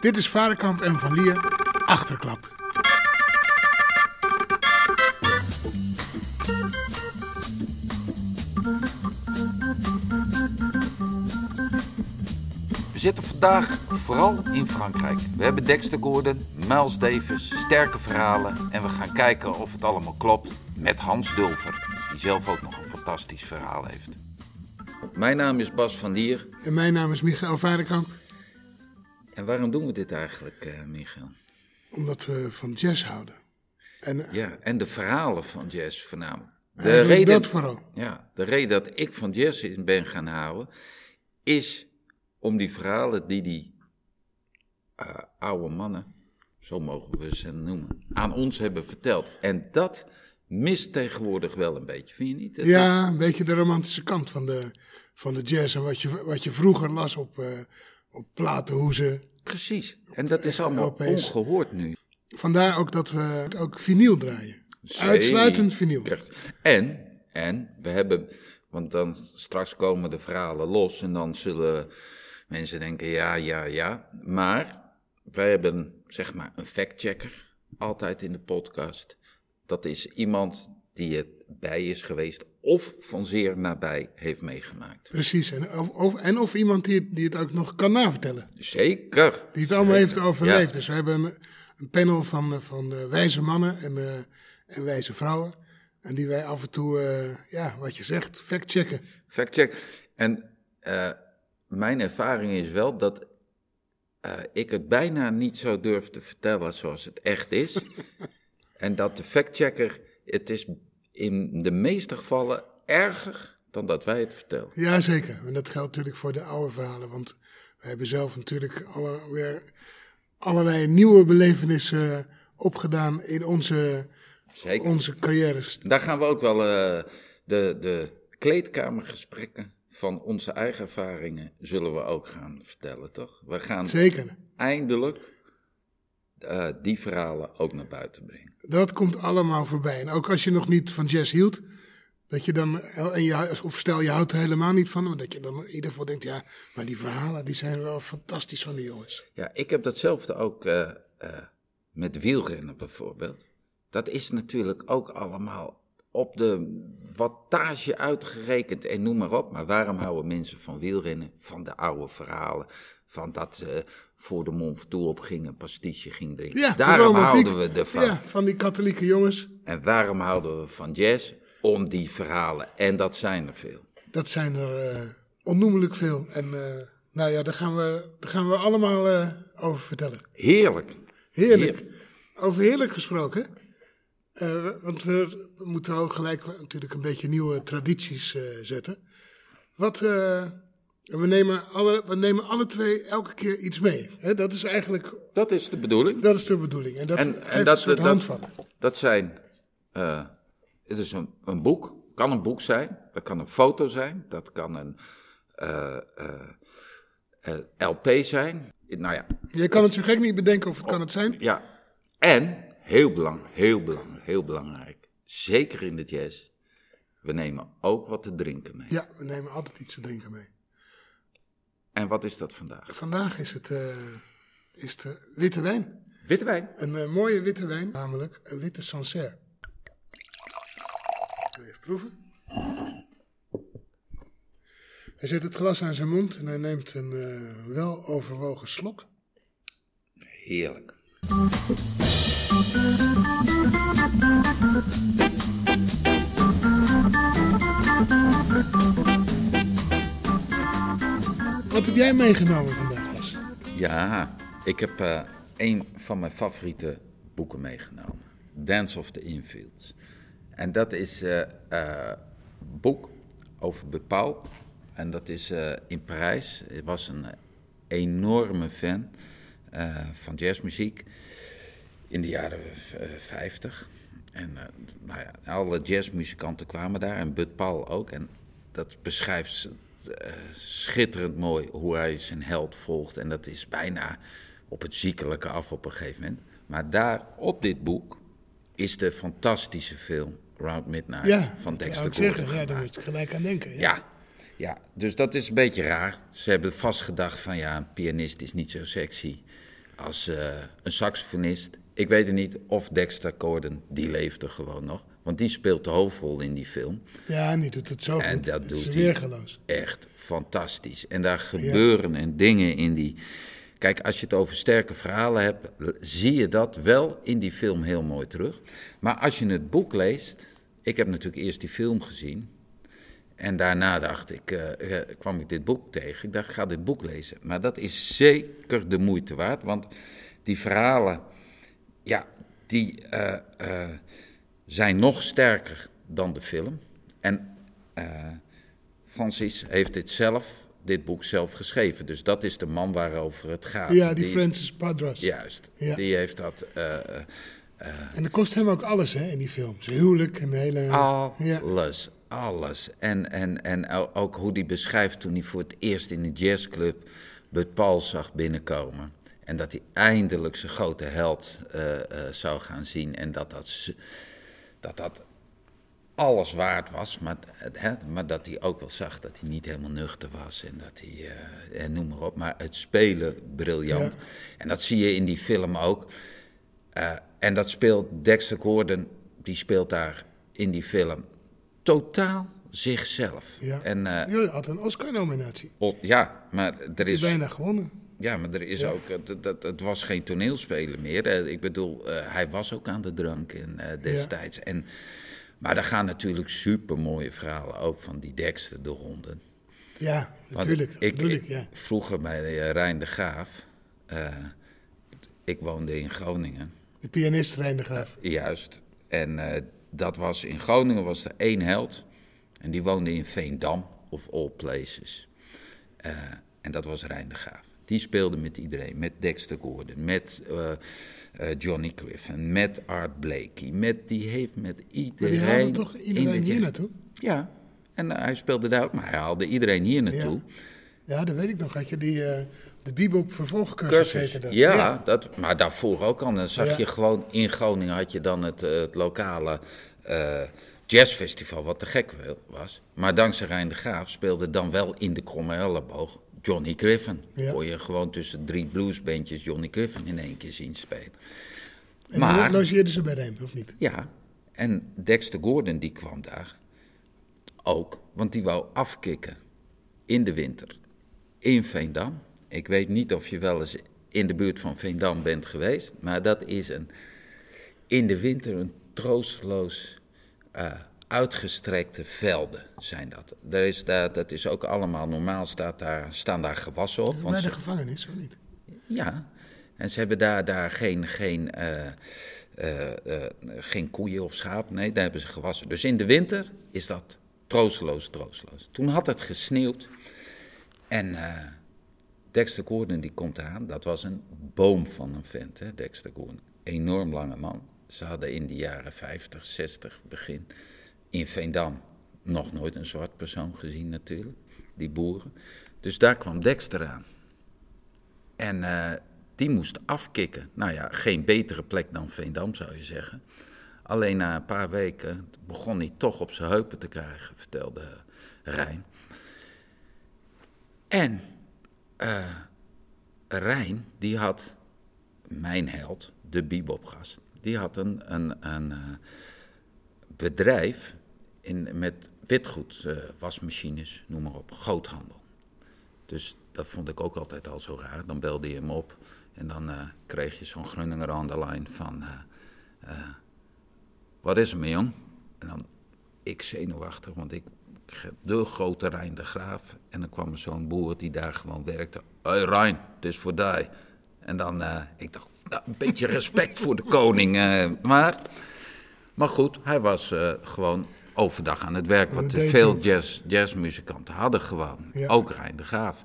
Dit is Varenkamp en Van Lier, Achterklap. We zitten vandaag vooral in Frankrijk. We hebben Dexter Gordon, Miles Davis, sterke verhalen. En we gaan kijken of het allemaal klopt met Hans Dulfer, die zelf ook nog een fantastisch verhaal heeft. Mijn naam is Bas van Lier. En mijn naam is Michael Varenkamp, En waarom doen we dit eigenlijk, eh Michael? omdat we van jazz houden. En eh, Ja, en de verhalen van jazz voornamelijk. De reden, dat vooral. ja, de reden dat ik van jazz in ben gaan houden, is om die verhalen die die eh, oude mannen, zo mogen we ze noemen, aan ons hebben verteld. En dat mist tegenwoordig wel een beetje, vind je niet? Ja, een beetje de romantische kant van de, van de jazz. En wat je, wat je vroeger las op, eh, op platen, hoe ze... Precies. En dat is allemaal ongehoord nu. Vandaar ook dat we ook vinyl draaien. Uitsluitend vinyl. En, en we hebben, want dan straks komen de verhalen los en dan zullen mensen denken ja, ja, ja. Maar wij hebben zeg maar een factchecker altijd in de podcast. Dat is iemand die het bij is geweest of van zeer nabij heeft meegemaakt. Precies. En of, of, en of iemand die, het- die het ook nog kan navertellen. Zeker. Die het allemaal heeft overleefd. Ja. Dus we hebben een, een panel van, eh, van eh, wijze mannen en, eh, en wijze vrouwen. En die wij af en toe, ja, wat je zegt, factchecken. Factcheck. En mijn ervaring is wel dat ik het bijna niet zo durf te vertellen zoals het echt is. en dat de factchecker, het is in de meeste gevallen erger dan dat wij het vertellen. Jazeker. En dat geldt natuurlijk voor de oude verhalen. Want we hebben zelf natuurlijk alle, weer allerlei nieuwe belevenissen opgedaan in onze, Zeker. onze carrières. Daar gaan we ook wel eh, de, de kleedkamergesprekken van onze eigen ervaringen zullen we ook gaan vertellen, toch? We gaan Zeker. eindelijk eh, die verhalen ook naar buiten brengen. Dat komt allemaal voorbij. En ook als je nog niet van jazz hield, dat je dan, en je, of stel je houdt er helemaal niet van, maar dat je dan in ieder geval denkt, ja, maar die verhalen die zijn wel fantastisch van die jongens. Ja, ik heb datzelfde ook eh, eh, met wielrennen bijvoorbeeld. Dat is natuurlijk ook allemaal op de wattage uitgerekend en noem maar op. Maar waarom houden mensen van wielrennen? Van de oude verhalen. Van dat ze voor de Mont Ventoux op gingen, een pastiche ging drinken. Ja, Daarom houden we ervan. Ja, van die katholieke jongens. En waarom houden we van jazz? Om die verhalen. En dat zijn er veel. Dat zijn er eh, onnoemelijk veel. En eh, nou ja, daar gaan we, daar gaan we allemaal eh, over vertellen. Heerlijk. Heerlijk. Heer- Over heerlijk gesproken. Want we, we moeten ook gelijk natuurlijk een beetje nieuwe tradities zetten. Wat, eh, we, nemen alle, we nemen alle twee elke keer iets mee. Dat is eigenlijk Dat is de bedoeling. dat is de bedoeling. En dat En, en dat, dat, handvat. dat zijn. eh, het is een, een boek. Kan een boek zijn. Dat kan een foto zijn. Dat kan een eh, eh, LP zijn. Nou ja, Je kan het zo gek niet bedenken of het kan het zijn. ja. En heel belangrijk, heel belangrijk, heel belangrijk. Zeker in de jazz. We nemen ook wat te drinken mee. Ja, we nemen altijd iets te drinken mee. En wat is dat vandaag? Vandaag is het, eh, is eh, witte wijn. Witte wijn. Een eh, mooie witte wijn, namelijk een witte Sancerre. Even proeven. Hij zet het glas aan zijn mond en hij neemt een eh, wel overwogen slok. Heerlijk. Wat heb jij meegenomen vandaag, Bas? Ja, ik heb eh, een van mijn favoriete boeken meegenomen. Dance of the Infields. En dat is eh, eh, een boek over Bepaal. En dat is eh, in Parijs. Hij was een enorme fan eh, van jazzmuziek in de jaren eh, 50. En eh, nou ja, alle jazzmuzikanten kwamen daar en Bud Paul ook. En dat beschrijft eh, schitterend mooi hoe hij zijn held volgt. En dat is bijna op het ziekelijke af op een gegeven moment. Maar daar op dit boek is de fantastische film Round Midnight Ja, van Dexter Gordon zeggen. Ja, daar moet je gelijk aan denken. Ja. Ja, ja, dus dat is een beetje raar. Ze hebben vast gedacht van ja, een pianist is niet zo sexy als eh, een saxofonist. Ik weet het niet of Dexter Gordon, die leefde gewoon nog. Want die speelt de hoofdrol in die film. Ja, en die doet het zo En goed. dat Het doet is hij. weergeloos. Echt fantastisch. En daar gebeuren en dingen in die. Kijk, als je het over sterke verhalen hebt, zie je dat wel in die film heel mooi terug. Maar als je het boek leest. Ik heb natuurlijk eerst die film gezien. En daarna dacht ik, eh, eh, kwam ik dit boek tegen. Ik dacht, ik ga dit boek lezen. Maar dat is zeker de moeite waard. Want die verhalen, ja, die eh, zijn nog sterker dan de film. En eh, Francis heeft dit zelf, dit boek zelf geschreven. Dus dat is de man waarover het gaat. Ja, die Francis Padras. Juist, Ja. die heeft dat... eh, eh, En dat kost hem ook alles hè, in die film. Zijn huwelijk en de hele... Ja. Alles, alles. En, en, en ook hoe hij beschrijft toen hij voor het eerst in de jazzclub Bud Paul zag binnenkomen. En dat hij eindelijk zijn grote held zou gaan zien. En dat dat, dat dat alles waard was. Maar, eh, hè, maar dat hij ook wel zag dat hij niet helemaal nuchter was. En dat hij, eh, en noem maar op. Maar het spelen briljant. Ja. En dat zie je in die film ook. Eh, en dat speelt Dexter Gordon, die speelt daar in die film totaal zichzelf. Ja. En, eh, had een Oscar-nominatie. ja, maar er is, bijna gewonnen. Ja, maar er is Ja. ook, het, het, het was geen toneelspeler meer. Eh, ik bedoel, eh, hij was ook aan de drank in, eh, destijds. En, maar er gaan natuurlijk supermooie verhalen ook van die Dexter de honden. Ja, natuurlijk. Ik, ja. Vroeger bij Rijn de Graaf, ik woonde in Groningen. De pianist Rijn de Graaf. Juist. En dat was in Groningen was er één held. En die woonde in Veendam, of all places. En dat was Rijn de Graaf. Die speelde met iedereen. Met Dexter Gordon, met eh, eh, Johnny Griffin, met Art Blakey. Met, die heeft met Maar iedereen... die haalde toch iedereen de hier naartoe? Ja, en eh, hij speelde daar ook. Maar hij haalde iedereen hier naartoe. Ja, dat weet ik nog. Had je die, de bebop vervolgcursus dat. Ja, Dat, maar daarvoor ook al. Dan zag Ja. je gewoon in Groningen had je dan het, het lokale jazzfestival, wat te gek was. Maar dankzij Rijn de Graaf speelde dan wel in de Kromme Elleboog Johnny Griffin. Ja. Kon je gewoon tussen drie bluesbandjes Johnny Griffin in één keer zien spelen. En Maar- logeerden ze bij Rijm, of niet? Ja, en Dexter Gordon die kwam daar ook, want die wou afkicken in de winter in Veendam. Ik weet niet of je wel eens in de buurt van Veendam bent geweest, maar dat is een, in de winter een troosteloos eh, uitgestrekte velden zijn dat. Er is daar, dat is ook allemaal normaal, staat daar, staan daar gewassen op. Bij de ze- gevangenis, of niet? ja, en ze hebben daar, daar geen, geen, eh, eh, geen koeien of schapen. Nee, daar hebben ze gewassen. Dus in de winter is dat troosteloos, troosteloos. Toen had het gesneeuwd. En Dexter Gordon die komt eraan. Dat was een boom van een vent, hè, Dexter Gordon. Enorm lange man. Ze hadden in de jaren 50, 60, begin in Veendam nog nooit een zwart persoon gezien natuurlijk. Die boeren. Dus daar kwam Dexter aan. En eh, die moest afkicken. Nou ja, geen betere plek dan Veendam zou je zeggen. Alleen na een paar weken begon hij toch op zijn heupen te krijgen, vertelde Rijn. En eh Rijn, die had, mijn held, de bebopgast, die had een, een, een eh, bedrijf in, met witgoed, eh, wasmachines, noem maar op, groothandel. Dus dat vond ik ook altijd al zo raar. Dan belde je hem op en dan eh, kreeg je zo'n Grunninger aan de lijn van... wat is er mee, jong? En dan, ik zenuwachtig, want ik, de grote Rijn de Graaf. En dan kwam zo'n boer die daar gewoon werkte. Hé Rijn, het is voor die. En dan, ik dacht, nou, een beetje respect voor de koning. eh, maar, maar goed, hij was eh, gewoon overdag aan het werk. Wat veel jazz, jazzmuzikanten hadden gewoon. Ja. Ook Rijn de Graaf.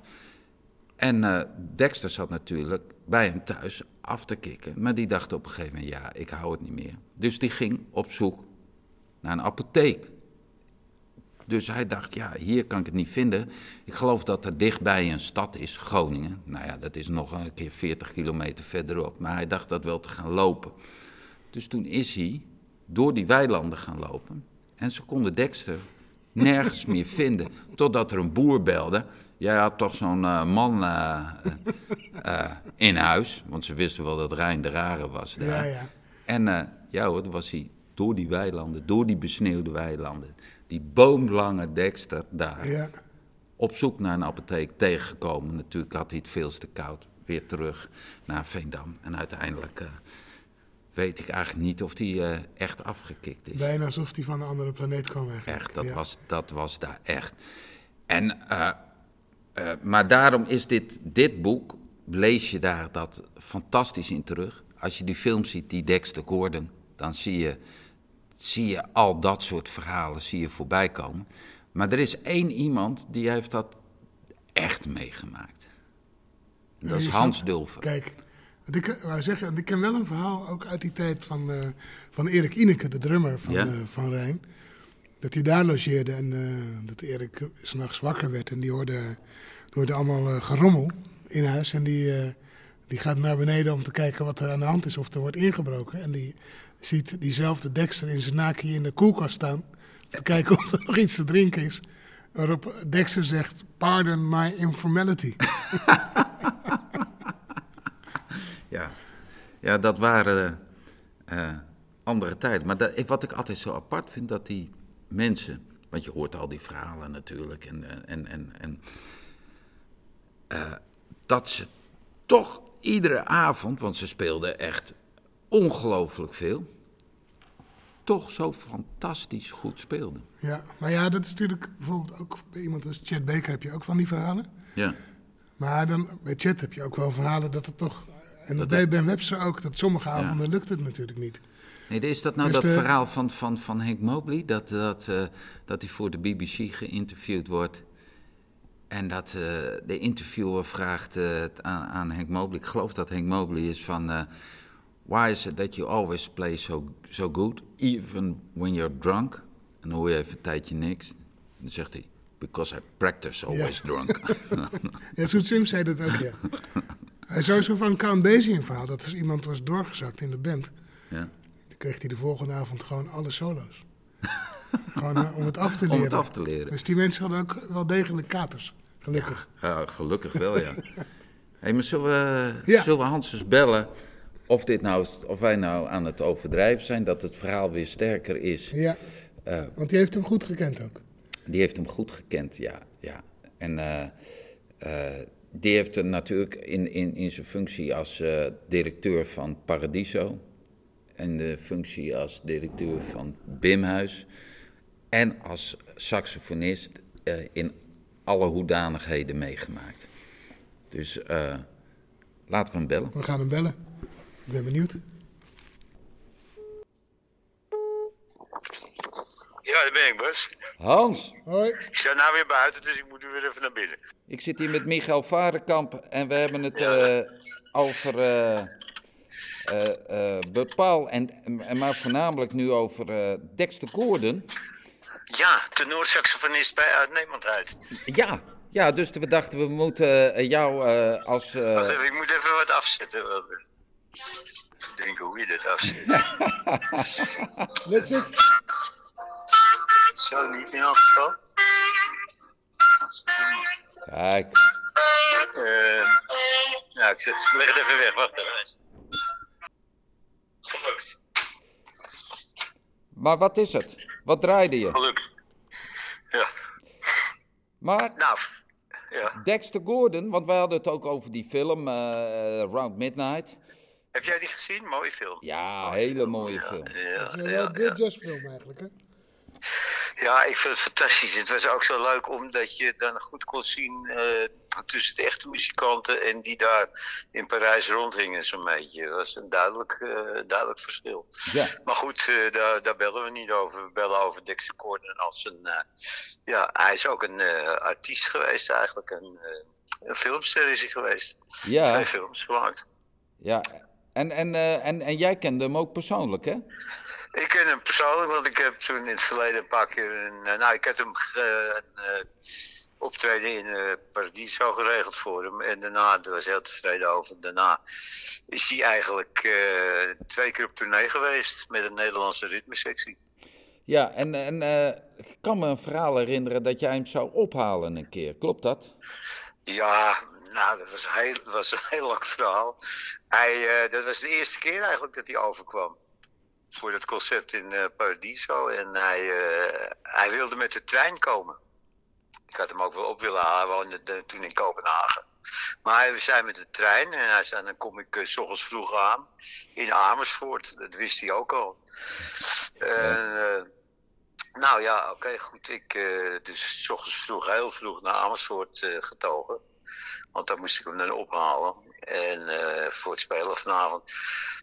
En eh, Dexter zat natuurlijk bij hem thuis af te kicken. Maar die dacht op een gegeven moment, ja, ik hou het niet meer. Dus die ging op zoek naar een apotheek. Dus hij dacht, ja, hier kan ik het niet vinden. Ik geloof dat er dichtbij een stad is, Groningen. Nou ja, dat is nog een keer 40 kilometer verderop. Maar hij dacht dat wel te gaan lopen. Dus toen is hij door die weilanden gaan lopen. En ze konden Dexter nergens meer vinden. Totdat er een boer belde. Jij had toch zo'n eh, man eh, eh, in huis, want ze wisten wel dat Rijn de Rare was daar. Ja, ja. En ja hoor, dan was hij door die weilanden, door die besneeuwde weilanden, die boomlange Dexter daar, Ja. op zoek naar een apotheek tegengekomen. Natuurlijk had hij het veel te koud, weer terug naar Veendam. En uiteindelijk eh, weet ik eigenlijk niet of hij eh, echt afgekikt is. Bijna alsof die van een andere planeet kwam eigenlijk. Echt, dat, Ja. was, dat was daar echt. En, eh, maar daarom is dit, dit boek, lees je daar dat fantastisch in terug. Als je die film ziet, die Dexter Gordon, dan zie je, zie je al dat soort verhalen zie je voorbij komen. Maar er is één iemand die heeft dat echt meegemaakt. En dat is Hans Dulfer. Kijk, wat ik wou zeggen, ik ken wel een verhaal ook uit die tijd van, eh, van Erik Ineke, de drummer van, Ja? eh, van Rijn. Dat hij daar logeerde en eh, dat Erik s'nachts wakker werd en die hoorde, hoorde allemaal eh, gerommel in huis. En die, eh, die gaat naar beneden om te kijken wat er aan de hand is of er wordt ingebroken. En die ziet diezelfde Dexter in zijn naki in de koelkast staan. Te kijken of er nog iets te drinken is. Waarop Dexter zegt, pardon my informality. Ja, ja dat waren eh, andere tijden. Maar dat, wat ik altijd zo apart vind, dat die mensen... Want je hoort al die verhalen natuurlijk. En, en, en, en eh, dat ze toch iedere avond, want ze speelden echt ongelooflijk veel... toch zo fantastisch goed speelden. Ja, maar ja, dat is natuurlijk bijvoorbeeld ook bij iemand als Chet Baker heb je ook van die verhalen. Ja, Maar dan, bij Chet heb je ook wel verhalen dat het toch... En Dat bij Ben Webster ook, dat sommige avonden lukt het natuurlijk niet. Nee, is dat nou Dus dat de- verhaal van, van, van Henk Mobley? Dat, dat, eh, dat hij voor de BBC geïnterviewd wordt. En dat eh, de interviewer vraagt eh, aan, aan Henk Mobley. Ik geloof dat Henk Mobley is van... Why is it that you always play so, so good, even when you're drunk? En dan hoor je even een tijdje niks. Dan zegt hij... Because I practice always drunk. Ja, Soet Sims zei dat ook, ja. Hij zou zo van Count Basie een verhaal, dat er iemand was doorgezakt in de band. ja. Dan kreeg hij de volgende avond gewoon alle solo's. gewoon eh, om het af te leren. Om het af te leren. Dus die mensen hadden ook wel degelijk katers, gelukkig. Ja, gelukkig wel, ja. hey, maar zullen we, Ja. zullen we Hans eens bellen of, dit nou, of wij nou aan het overdrijven zijn, dat het verhaal weer sterker is? Ja, Eh, want die heeft hem goed gekend ook. die heeft hem goed gekend, ja. ja. En eh, eh, die heeft hem natuurlijk in, in, in zijn functie als directeur van Paradiso en de functie als directeur van Bimhuis en als saxofonist in alle hoedanigheden meegemaakt. Dus laten we hem bellen. We gaan hem bellen. Ik ben benieuwd. Ja, daar ben ik, Bas. Hans, Hoi. Ik sta nou weer buiten, dus ik moet nu weer even naar binnen. ik zit hier met Michael Varenkamp en we hebben het eh, over eh, eh, bepaal en, en maar voornamelijk nu over eh, Dexter Gordon. Ja, tenorsaxofonist bij Uitnemendheid. Ja, ja, dus we dachten we moeten jou eh, als. eh, Wacht even, ik moet even wat afzetten. Denken hoe je dit afzet. Lukt het? Zo niet in elk geval. kijk, Eh, nou, ik zet- leg het even weg. Wacht even. Gelukt. maar wat is het? Wat draaide je? Gelukt. Ja. Maar Nou, ja. Dexter Gordon, want wij hadden het ook over die film eh Round Midnight. Heb jij die gezien? Mooie film. Ja, hele mooie film. Ja, Dat is een good jazzfilm eigenlijk, hè? Ja, ik vind het fantastisch. Het was ook zo leuk omdat je dan goed kon zien eh, tussen de echte muzikanten en die daar in Parijs rondhingen zo'n beetje. Dat was een duidelijk, eh, duidelijk verschil. Ja. Maar goed, eh, daar, daar bellen we niet over. We bellen over Dexter Gordon als een... eh, ja, hij is ook een eh, artiest geweest eigenlijk. Een, eh, een filmster is hij geweest. Ja, Twee films gemaakt. ja. En, en, eh, en, en jij kende hem ook persoonlijk, hè? Ik ken hem persoonlijk, want ik heb toen in het verleden een paar keer een, eh, nou, ik heb hem een eh, optreden in eh Paradiso geregeld voor hem. En daarna, daar was hij heel tevreden over. Daarna is hij eigenlijk twee keer op tournee geweest met een Nederlandse ritmesectie. Ja, en, en ik kan me een verhaal herinneren dat jij hem zou ophalen een keer. Klopt dat? Ja, nou, dat was, heel, was een heel lang verhaal. Hij, uh, dat was de eerste keer eigenlijk dat hij overkwam. Voor dat concert in uh, Paradiso. En hij, uh, hij wilde met de trein komen. Ik had hem ook wel op willen halen. Hij woonde toen in Kopenhagen. Maar we zijn met de trein en hij zei, dan kom ik uh, s ochtends vroeg aan in Amersfoort. Dat wist hij ook al. Nou ja, oké, goed. Ik dus s ochtends vroeg, heel vroeg naar Amersfoort getogen. Want daar moest ik hem dan ophalen. En voor het spelen vanavond.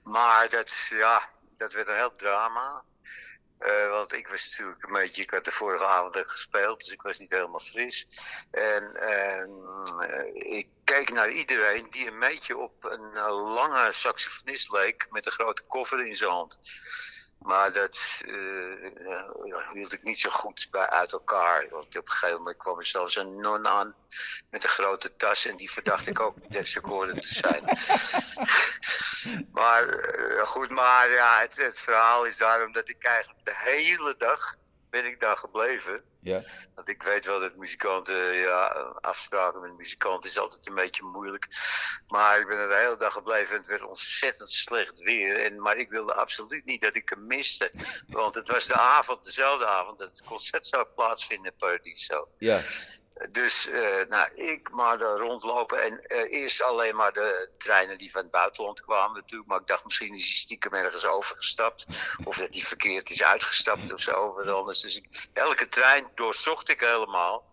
Maar dat, ja, dat werd een heel drama. Uh, want ik was natuurlijk een beetje, ik had de vorige avond gespeeld, dus ik was niet helemaal fris. En uh, ik keek naar iedereen die een beetje op een lange saxofonist leek met een grote koffer in zijn hand. Maar dat uh, hield ik niet zo goed bij uit elkaar. Want op een gegeven moment kwam er zelfs een non aan met een grote tas. En die verdacht ik ook Dexter te zijn. maar uh, goed, maar ja, het, het, verhaal is daarom dat ik eigenlijk de hele dag ben ik daar gebleven. Ja. Want ik weet wel dat muzikanten, ja, afspraken met muzikanten is altijd een beetje moeilijk. Maar ik ben er de hele dag gebleven en het werd ontzettend slecht weer. En, maar ik wilde absoluut niet dat ik hem miste. Want het was de avond, dezelfde avond, dat het concert zou plaatsvinden in Paradiso. Ja. Dus uh, nou, ik maar rondlopen. En uh, eerst alleen maar de treinen die van het buitenland kwamen natuurlijk. Maar ik dacht misschien is hij stiekem ergens overgestapt. Of dat hij verkeerd is uitgestapt of zo. anders. Dus ik, elke trein doorzocht ik helemaal.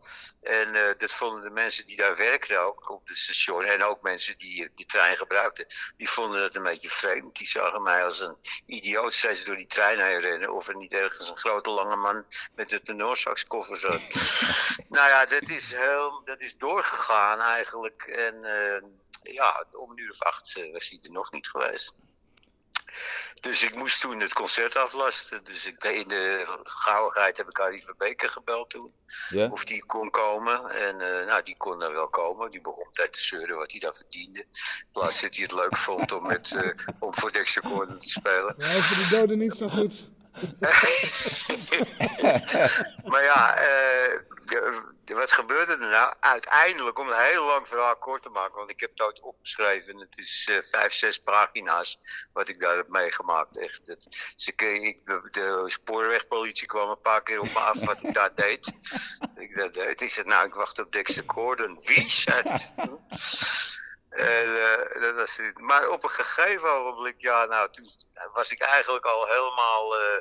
En uh, dat vonden de mensen die daar werkten ook op het station. En ook mensen die die trein gebruikten. Die vonden het een beetje vreemd. Die zagen mij als een idioot steeds door die trein heen rennen. Of er niet ergens een grote lange man met een tenorsaxkoffer zat. nou ja, dat is, heel, dat is doorgegaan eigenlijk. En uh, ja, om een uur of acht uh, was hij er nog niet geweest. Dus ik moest toen het concert aflasten. Dus ik, in de gauwigheid heb ik Harry Verbeker gebeld toen. Ja? Of die kon komen. En uh, nou, die kon dan wel komen. Die begon tijd te zeuren wat hij dan verdiende. Plaats dat hij het leuk vond om, met, uh, om voor Dexter Gordon te spelen. Ja, voor de doden niet zo goed. maar ja, uh, wat gebeurde er nou? Uiteindelijk, om een heel lang verhaal kort te maken, want ik heb het ooit opgeschreven. Het is uh, vijf, zes pagina's wat ik daar heb meegemaakt. Echt. Ik, de, spoorwegpolitie kwam een paar keer op me af wat ik daar deed. ik dat deed. Ik zei, nou, ik wacht op Dexter Gordon. Wie? zei het. Maar op een gegeven ogenblik, ja, nou, toen was ik eigenlijk al helemaal. Uh,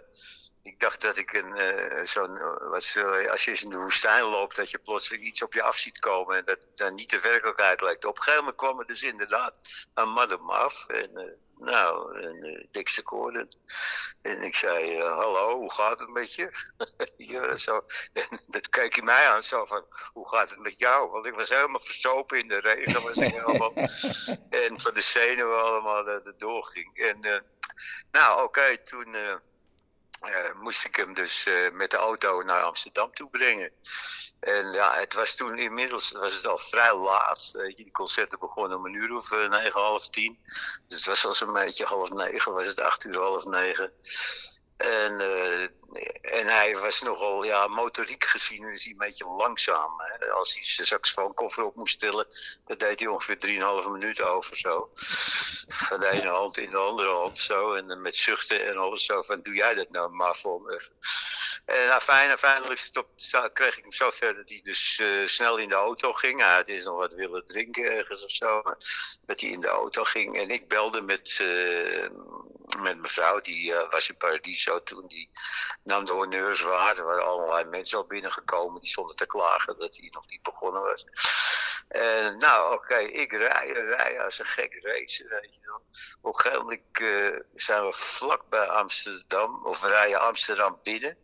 ik dacht dat ik een, uh, zo'n, wat, als je in de woestijn loopt, dat je plotseling iets op je af ziet komen en dat dan niet de werkelijkheid lijkt. Op een gegeven moment kwam er dus inderdaad een me af en nou, een uh, dikste koorden. En ik zei, uh, hallo, hoe gaat het met je? ja, zo. En dat keek hij mij aan, zo van, hoe gaat het met jou? Want ik was helemaal verstopen in de regen, was ik helemaal, en van de zenuwen allemaal dat het doorging. En, uh, nou, oké, okay, toen moest ik hem dus met de auto naar Amsterdam toe brengen. En ja, het was toen inmiddels was het al vrij laat. Die concerten begonnen om een uur of uh, negen, half tien. Dus het was al zo'n beetje half negen, was het acht uur, half negen. En, uh, en hij was nogal, ja, motoriek gezien is hij een beetje langzaam. Hè? Als hij zijn saxofoonkoffer op moest tillen, dat deed hij ongeveer 3,5 minuten over zo. Van de ene hand in de andere hand zo. En met zuchten en alles zo van, doe jij dat nou maar voor me. En afijn, uiteindelijk stop, kreeg ik hem zo ver dat hij dus uh, snel in de auto ging. Hij had eerst nog wat willen drinken ergens of zo. Maar dat hij in de auto ging. En ik belde met, uh, met mevrouw, die uh, was in Paradiso toen. Die nam de honneurs waar. Er waren allerlei mensen al binnengekomen. Die stonden te klagen dat hij nog niet begonnen was. En nou, oké, ik rij, rij als een gek race, weet je wel. Op een gegeven moment zijn we vlak bij Amsterdam, of we rijden Amsterdam binnen.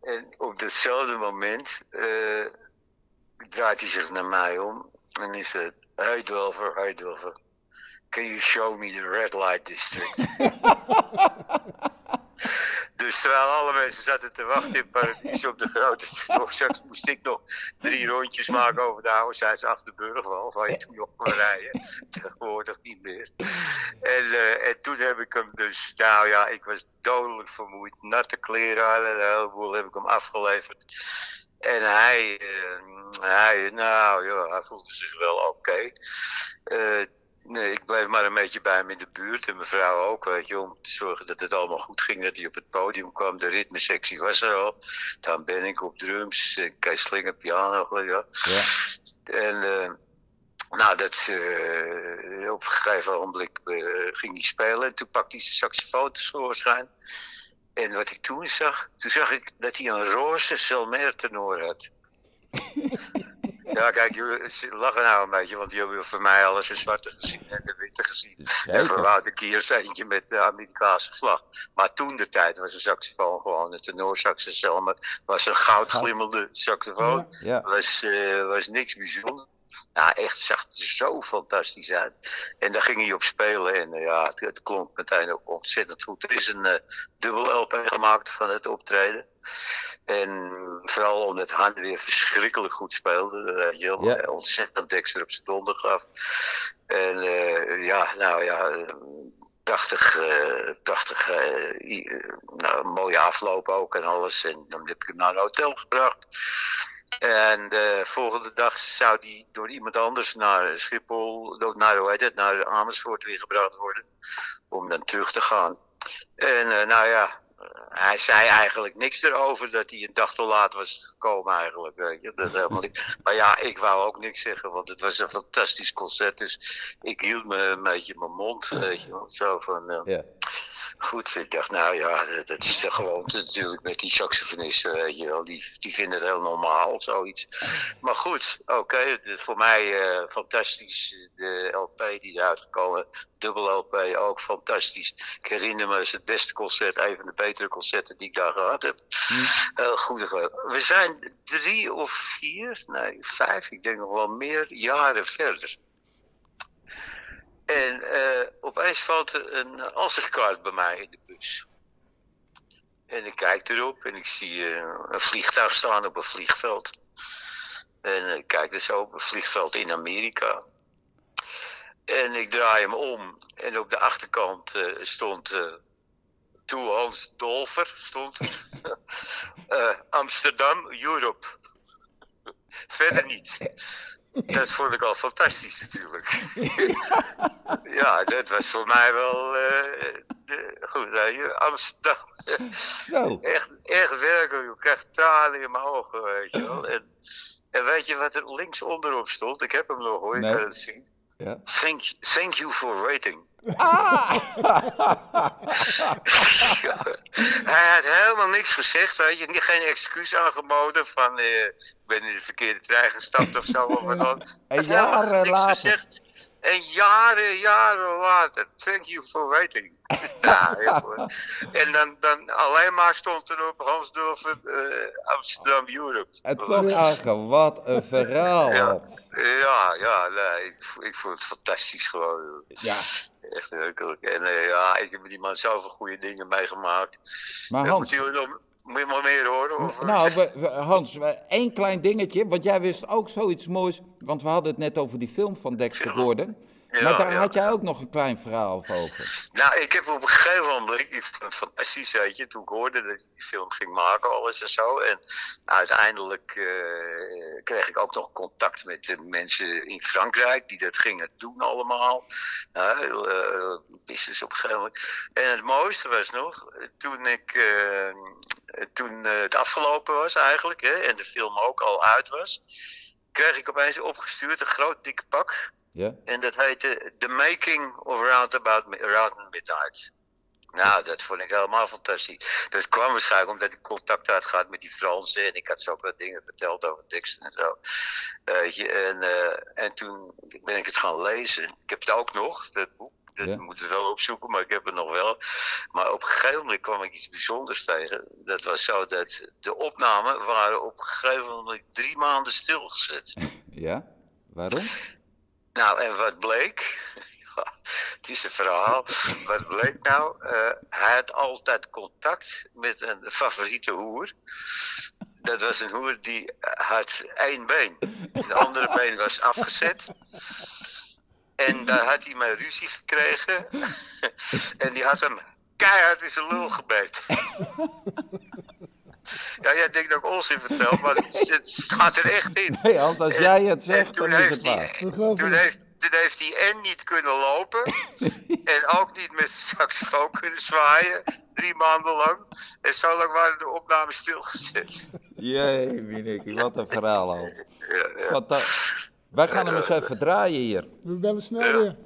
En op datzelfde moment uh, draait hij zich naar mij om en is het: Hey Dulver, hey Dulver, can you show me the red light district? Dus terwijl alle mensen zaten te wachten in Paradies op de grote Straks moest ik nog drie rondjes maken over de oude Zijds Achterburgwal, waar je toen nog kon rijden. Tegenwoordig niet meer. En, uh, en toen heb ik hem dus, nou ja, ik was dodelijk vermoeid. Natte kleren, een heleboel heb ik hem afgeleverd. En hij, uh, hij, nou ja, hij voelde zich wel oké. Uh, nee, ik bleef maar een beetje bij hem in de buurt. En mijn vrouw ook, weet je, om te zorgen dat het allemaal goed ging. Dat hij op het podium kwam. De ritmesectie was er al. Dan ben ik op drums. Kees Slinger piano, ja. ja. En... Uh, nou, dat, uh, op een gegeven ogenblik uh, ging hij spelen. En toen pakte hij zijn saxofoon tevoorschijn. En wat ik toen zag, toen zag ik dat hij een roze Selmer tenor had. ja, kijk, jullie lachen nou een beetje, want jullie hebben voor mij alles in zwarte gezien en de witte gezien. Zeker. En voor Wouter Kiers eentje met de Amerikaanse vlag. Maar toen de tijd was een saxofoon gewoon een tenorsaxofoon. Selmer. Was een goudglimmende saxofoon. Ja. Was, uh, was niks bijzonders. Ja, echt zag er zo fantastisch uit. En daar ging hij op spelen en uh, ja, het, klonk meteen ook ontzettend goed. Er is een uh, dubbel LP gemaakt van het optreden. En vooral omdat Han weer verschrikkelijk goed speelde. Uh, heel ja. ontzettend Dexter op zijn donder gaf. En ja, nou ja, prachtig, uh, prachtig uh, nou, mooie afloop ook en alles. En dan heb ik hem naar een hotel gebracht. En de volgende dag zou die door iemand anders naar Schiphol, naar, hoe heet het, naar Amersfoort weer gebracht worden. Om dan terug te gaan. En nou ja, hij zei eigenlijk niks erover dat hij een dag te laat was gekomen eigenlijk. Weet je? Dat helemaal niet. Maar ja, ik wou ook niks zeggen, want het was een fantastisch concert. Dus ik hield me een beetje mijn mond, weet je Zo van... Uh, yeah goed. Ik dacht, nou ja, dat is de gewoonte natuurlijk met die saxofonisten, weet je wel. Die, die vinden het heel normaal, zoiets. Maar goed, oké, voor mij uh, fantastisch. De LP die eruit gekomen, dubbel LP ook fantastisch. Ik herinner me, het het beste concert, een van de betere concerten die ik daar gehad heb. Heel goed. We zijn drie of vier, nee, vijf, ik denk nog wel meer jaren verder. En uh, opeens valt een ansichtkaart bij mij in de bus. En ik kijk erop en ik zie uh, een vliegtuig staan op een vliegveld. En ik kijk dus op een vliegveld in Amerika. En ik draai hem om en op de achterkant uh, stond Toe Hans Dolfer, stond Amsterdam, Europe. Verder niet. Dat vond ik al fantastisch natuurlijk. ja, dat was voor mij wel uh, de, goed. Uh, Amsterdam. Zo. Echt, echt werkelijk. Je krijgt tranen in mijn ogen, weet je wel. En, en weet je wat er links onderop stond? Ik heb hem nog hoor, je kan het zien. Ja. Thank, thank you for waiting. Ah! Hij had helemaal niks gezegd, weet je. Geen excuus aangeboden van uh, ik ben in de verkeerde trein gestapt of zo. Of wat En jaren later. Gezegd. En jaren, jaren later. Thank you for waiting. ja, En dan, dan alleen maar stond er op Hans Dulver uh, Amsterdam Europe. En toch, Agen, wat een verhaal. Ja, ja, ja nee, ik, ik vond het fantastisch gewoon. Ja. Echt werkelijk. En uh, ja, ik heb met die man zoveel goede dingen meegemaakt. Maar Hans... Moet je maar meer horen? Of nou, we, Hans, één klein dingetje. Want jij wist ook zoiets moois. Want we hadden het net over die film van Dexter Gordon. Ja, maar daar had jij ook nog een klein verhaal over. Nou, ik heb op een gegeven moment, ik vond het fantastisch, weet je, toen ik hoorde dat ik die film ging maken, alles en zo. En uiteindelijk uh, kreeg ik ook nog contact met de mensen in Frankrijk die dat gingen doen allemaal. Nou, uh, business op een gegeven moment. En het mooiste was nog, toen ik, uh, toen het afgelopen was eigenlijk, hè, en de film ook al uit was, kreeg ik opeens opgestuurd een groot dikke pak ja. En dat heette The Making of Roundabout Round Midnight. Nou, dat vond ik helemaal fantastisch. Dat kwam waarschijnlijk omdat ik contact had gehad met die Fransen. En ik had ook wat dingen verteld over teksten en zo. Uh, en, uh, en toen ben ik het gaan lezen. Ik heb het ook nog, dat boek. Dat ja. moet wel opzoeken, maar ik heb het nog wel. Maar op een gegeven moment kwam ik iets bijzonders tegen. Dat was zo dat de opnamen waren op een gegeven moment drie maanden stilgezet. Ja, waarom? Nou, en wat bleek? het is een verhaal. Wat bleek nou? Uh, hij had altijd contact met een favoriete hoer. Dat was een hoer die had één been. De andere been was afgezet. En daar had hij mee ruzie gekregen. en die had hem keihard in zijn lul gebeten. Ja, jij denkt dat ik onzin vertel, maar het staat er echt in. Nee, Hans, als jij het zegt, dan is het waar. Toen heeft, toen heeft hij en niet kunnen lopen. en ook niet met zijn saxofoon kunnen zwaaien. Drie maanden lang. En zo lang waren de opnames stilgezet. Jee, Miniki, wat een verhaal al. Ja, ja. Wij gaan hem eens even draaien hier. We bellen snel weer.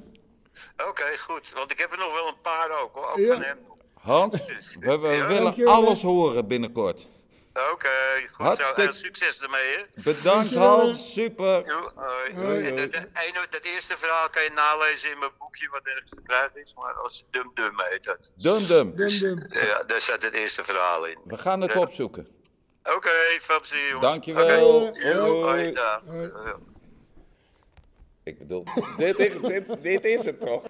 Oké, goed. Want ik heb er nog wel een paar ook hoor. Ook van hem. Hans, dus, we, willen alles horen binnenkort. Oké, okay, goed Hartstikke... zo. Heel succes ermee, hè? Bedankt, Hans. Super. dat eerste verhaal kan je nalezen in mijn boekje, wat ergens te krijgen is. Maar als Dum Dum heet dat. Dum Dum. Dum Dum. Ja, daar staat het eerste verhaal in. We gaan het opzoeken. Oké, okay, veel plezier, jongens. Dankjewel. Okay. Hoi. Hoi. Ik bedoel, dit, is, dit, dit is het toch?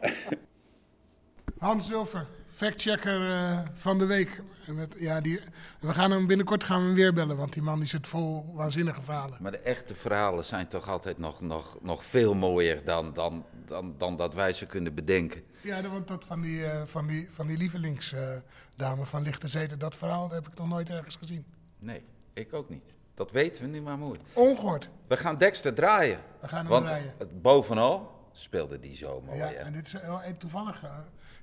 Hans Zilver factchecker uh, van de week. En met, ja, die, we gaan hem binnenkort gaan we hem weer bellen, want die man die zit vol waanzinnige verhalen. Maar de echte verhalen zijn toch altijd nog, nog, nog veel mooier dan, dan, dan, dan dat wij ze kunnen bedenken. Ja, want dat van die, uh, van die, van die lievelingsdame uh, van Lichte Zeten, dat verhaal heb ik nog nooit ergens gezien. Nee, ik ook niet. Dat weten we nu maar mooi. Ongehoord. We gaan Dexter draaien. We gaan hem want draaien. bovenal speelde die zo mooi. Ja, en dit is wel toevallig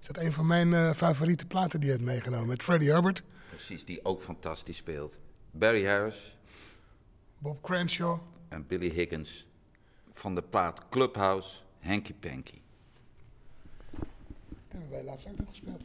is dat een van mijn uh, favoriete platen die hij heeft meegenomen. Met Freddie Hubbard. Precies, die ook fantastisch speelt. Barry Harris. Bob Crenshaw. En Billy Higgins. Van de plaat Clubhouse, Hanky Panky. Dat hebben wij laatst ook nog gespeeld.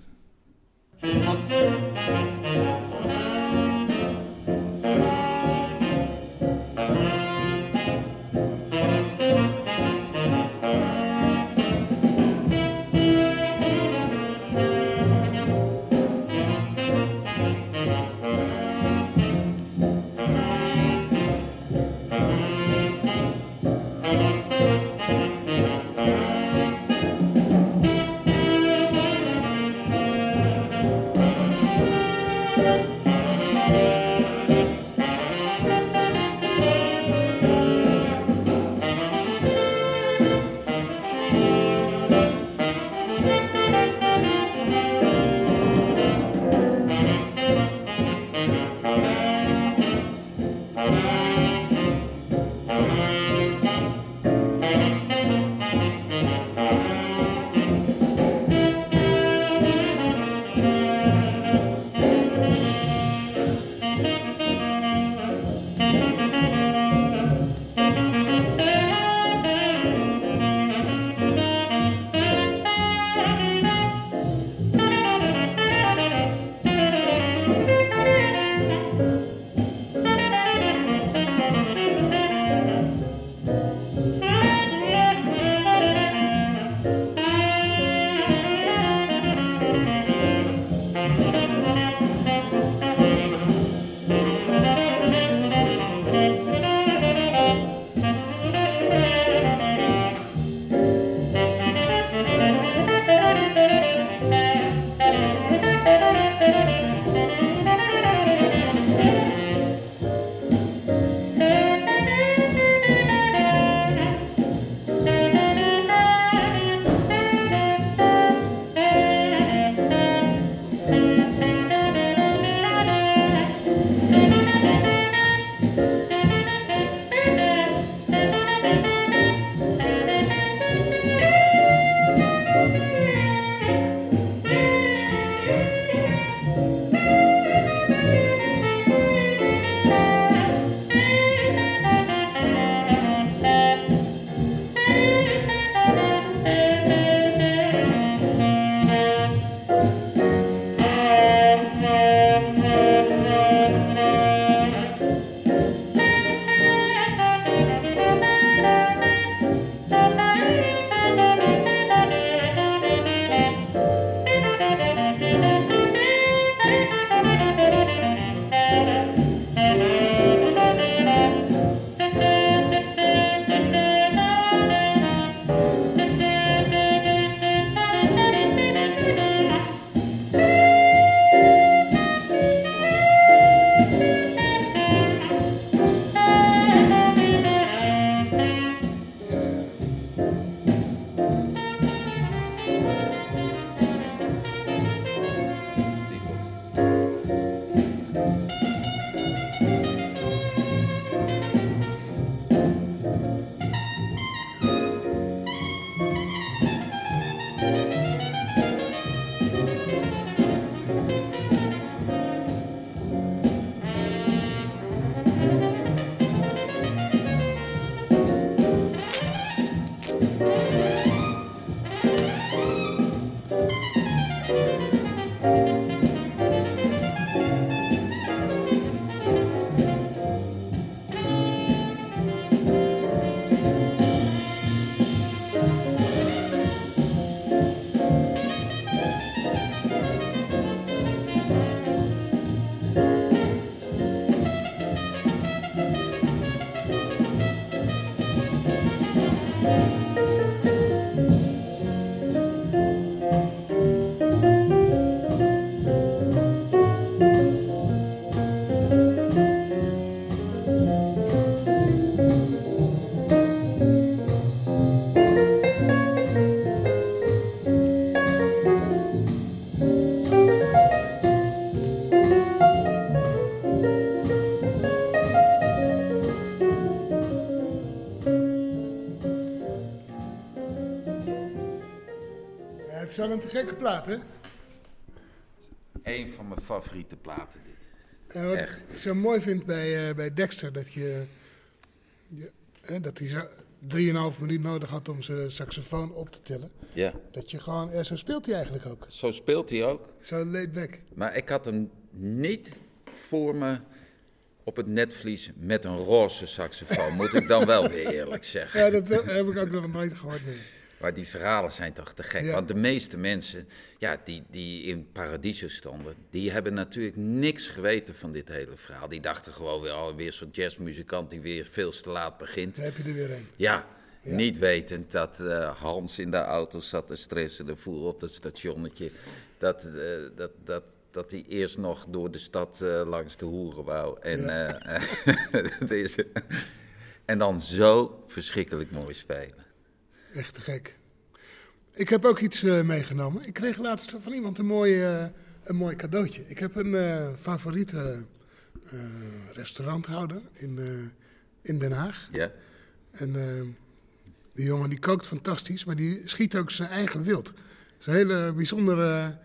Een gekke plaat, hè? Een van mijn favoriete platen, dit. En wat Echt. ik zo mooi vind bij, eh, bij Dexter, dat, je, je, hè, dat hij zo 3,5 minuut nodig had om zijn saxofoon op te tillen. Ja, Dat je gewoon, ja, zo speelt hij eigenlijk ook. zo speelt hij ook. Zo laid back. Maar ik had hem niet voor me op het netvlies met een roze saxofoon, moet ik dan wel weer eerlijk zeggen. Ja, dat eh, heb ik ook nog nooit gehoord. Nee. Maar die verhalen zijn toch te gek. Ja. Want de meeste mensen ja, die, die in Paradiso stonden, die hebben natuurlijk niks geweten van dit hele verhaal. Die dachten gewoon weer alweer zo'n jazzmuzikant die weer veel te laat begint. Dan heb je er weer een. Ja, niet wetend dat eh, Hans in de auto zat te stressen ervoor op dat stationnetje. Dat, eh, dat, dat, dat hij eerst nog door de stad eh, langs de hoeren wou. En, deze, en dan zo verschrikkelijk mooi spelen. Echt te gek. Ik heb ook iets eh, meegenomen. Ik kreeg laatst van iemand een mooi, eh, een mooi cadeautje. Ik heb een eh, favoriete restauranthouder in, in Den Haag. Ja? En die jongen die kookt fantastisch, maar die schiet ook zijn eigen wild. Dat is een hele bijzondere...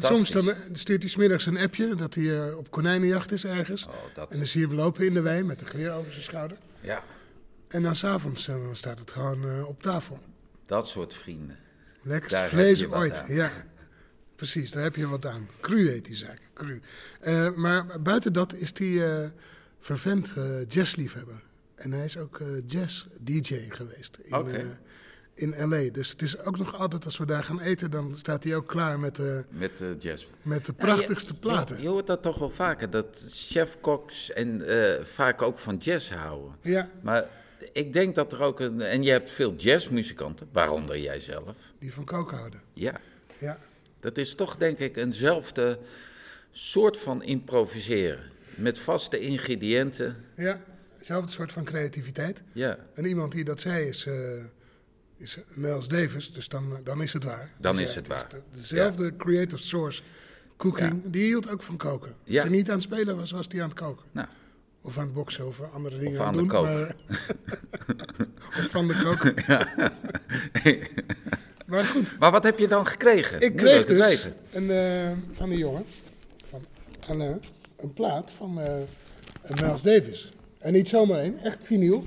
Soms dan stuurt hij 's middags een appje dat hij op konijnenjacht is ergens. Oh, dat, En dan zie je hem lopen in de wei met een geweer over zijn schouder. ja, En dan s'avonds uh, staat het gewoon eh, op tafel. dat soort vrienden. Heb vlees ooit. aan. Ja, precies, daar heb je wat aan. Cru heet die zaak, cru. Eh, maar buiten dat is hij eh vervent eh, jazzliefhebber. En hij is ook eh, jazz-dj geweest in, eh, in L.A. Dus het is ook nog altijd, als we daar gaan eten, dan staat hij ook klaar met, eh, Met eh jazz. met de Ja, prachtigste je- platen. Je, je hoort dat toch wel vaker, dat chefkoks en eh, vaak ook van jazz houden. Ja, Maar ik denk dat er ook een. En je hebt veel jazzmuzikanten, waaronder jij zelf. die van koken houden. Ja, Ja, dat is toch denk ik eenzelfde soort van improviseren. Met vaste ingrediënten. ja, hetzelfde soort van creativiteit. Ja, En iemand die dat zei is, eh is Miles Davis, dus dan, dan is het waar. Dan Dus is ja, het waar. de- dezelfde creative source cooking, die hield ook van koken. Als hij niet aan het spelen was, was hij aan het koken. nou, Of aan het boksen of andere dingen aan aan de doen. kook. Maar, of van de koken. maar goed, maar wat heb je dan gekregen? ik kreeg dus weten. een, eh, van die jongen, van Alain, een plaat van eh Miles Davis. En niet zomaar één, echt vinyl.